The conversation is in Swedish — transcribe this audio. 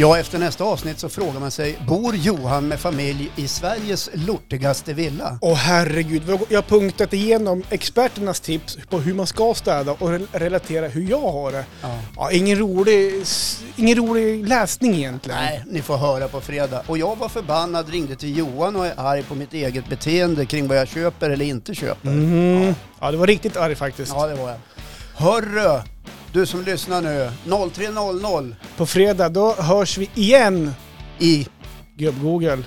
Ja, efter nästa avsnitt så frågar man sig, bor Johan med familj i Sveriges lortigaste villa? Åh herregud, jag har punktat igenom experternas tips på hur man ska städa och rel- relatera hur jag har det. Ja. Ja, ingen, rolig, ingen rolig läsning egentligen. Nej, ni får höra på fredag. Och jag var förbannad, ringde till Johan och är arg på mitt eget beteende kring vad jag köper eller inte köper. Mhm. Ja, det var riktigt arg faktiskt. Ja, det var jag. Hörru, du som lyssnar nu, 03.00 På fredag, då hörs vi igen, i gubb-Google.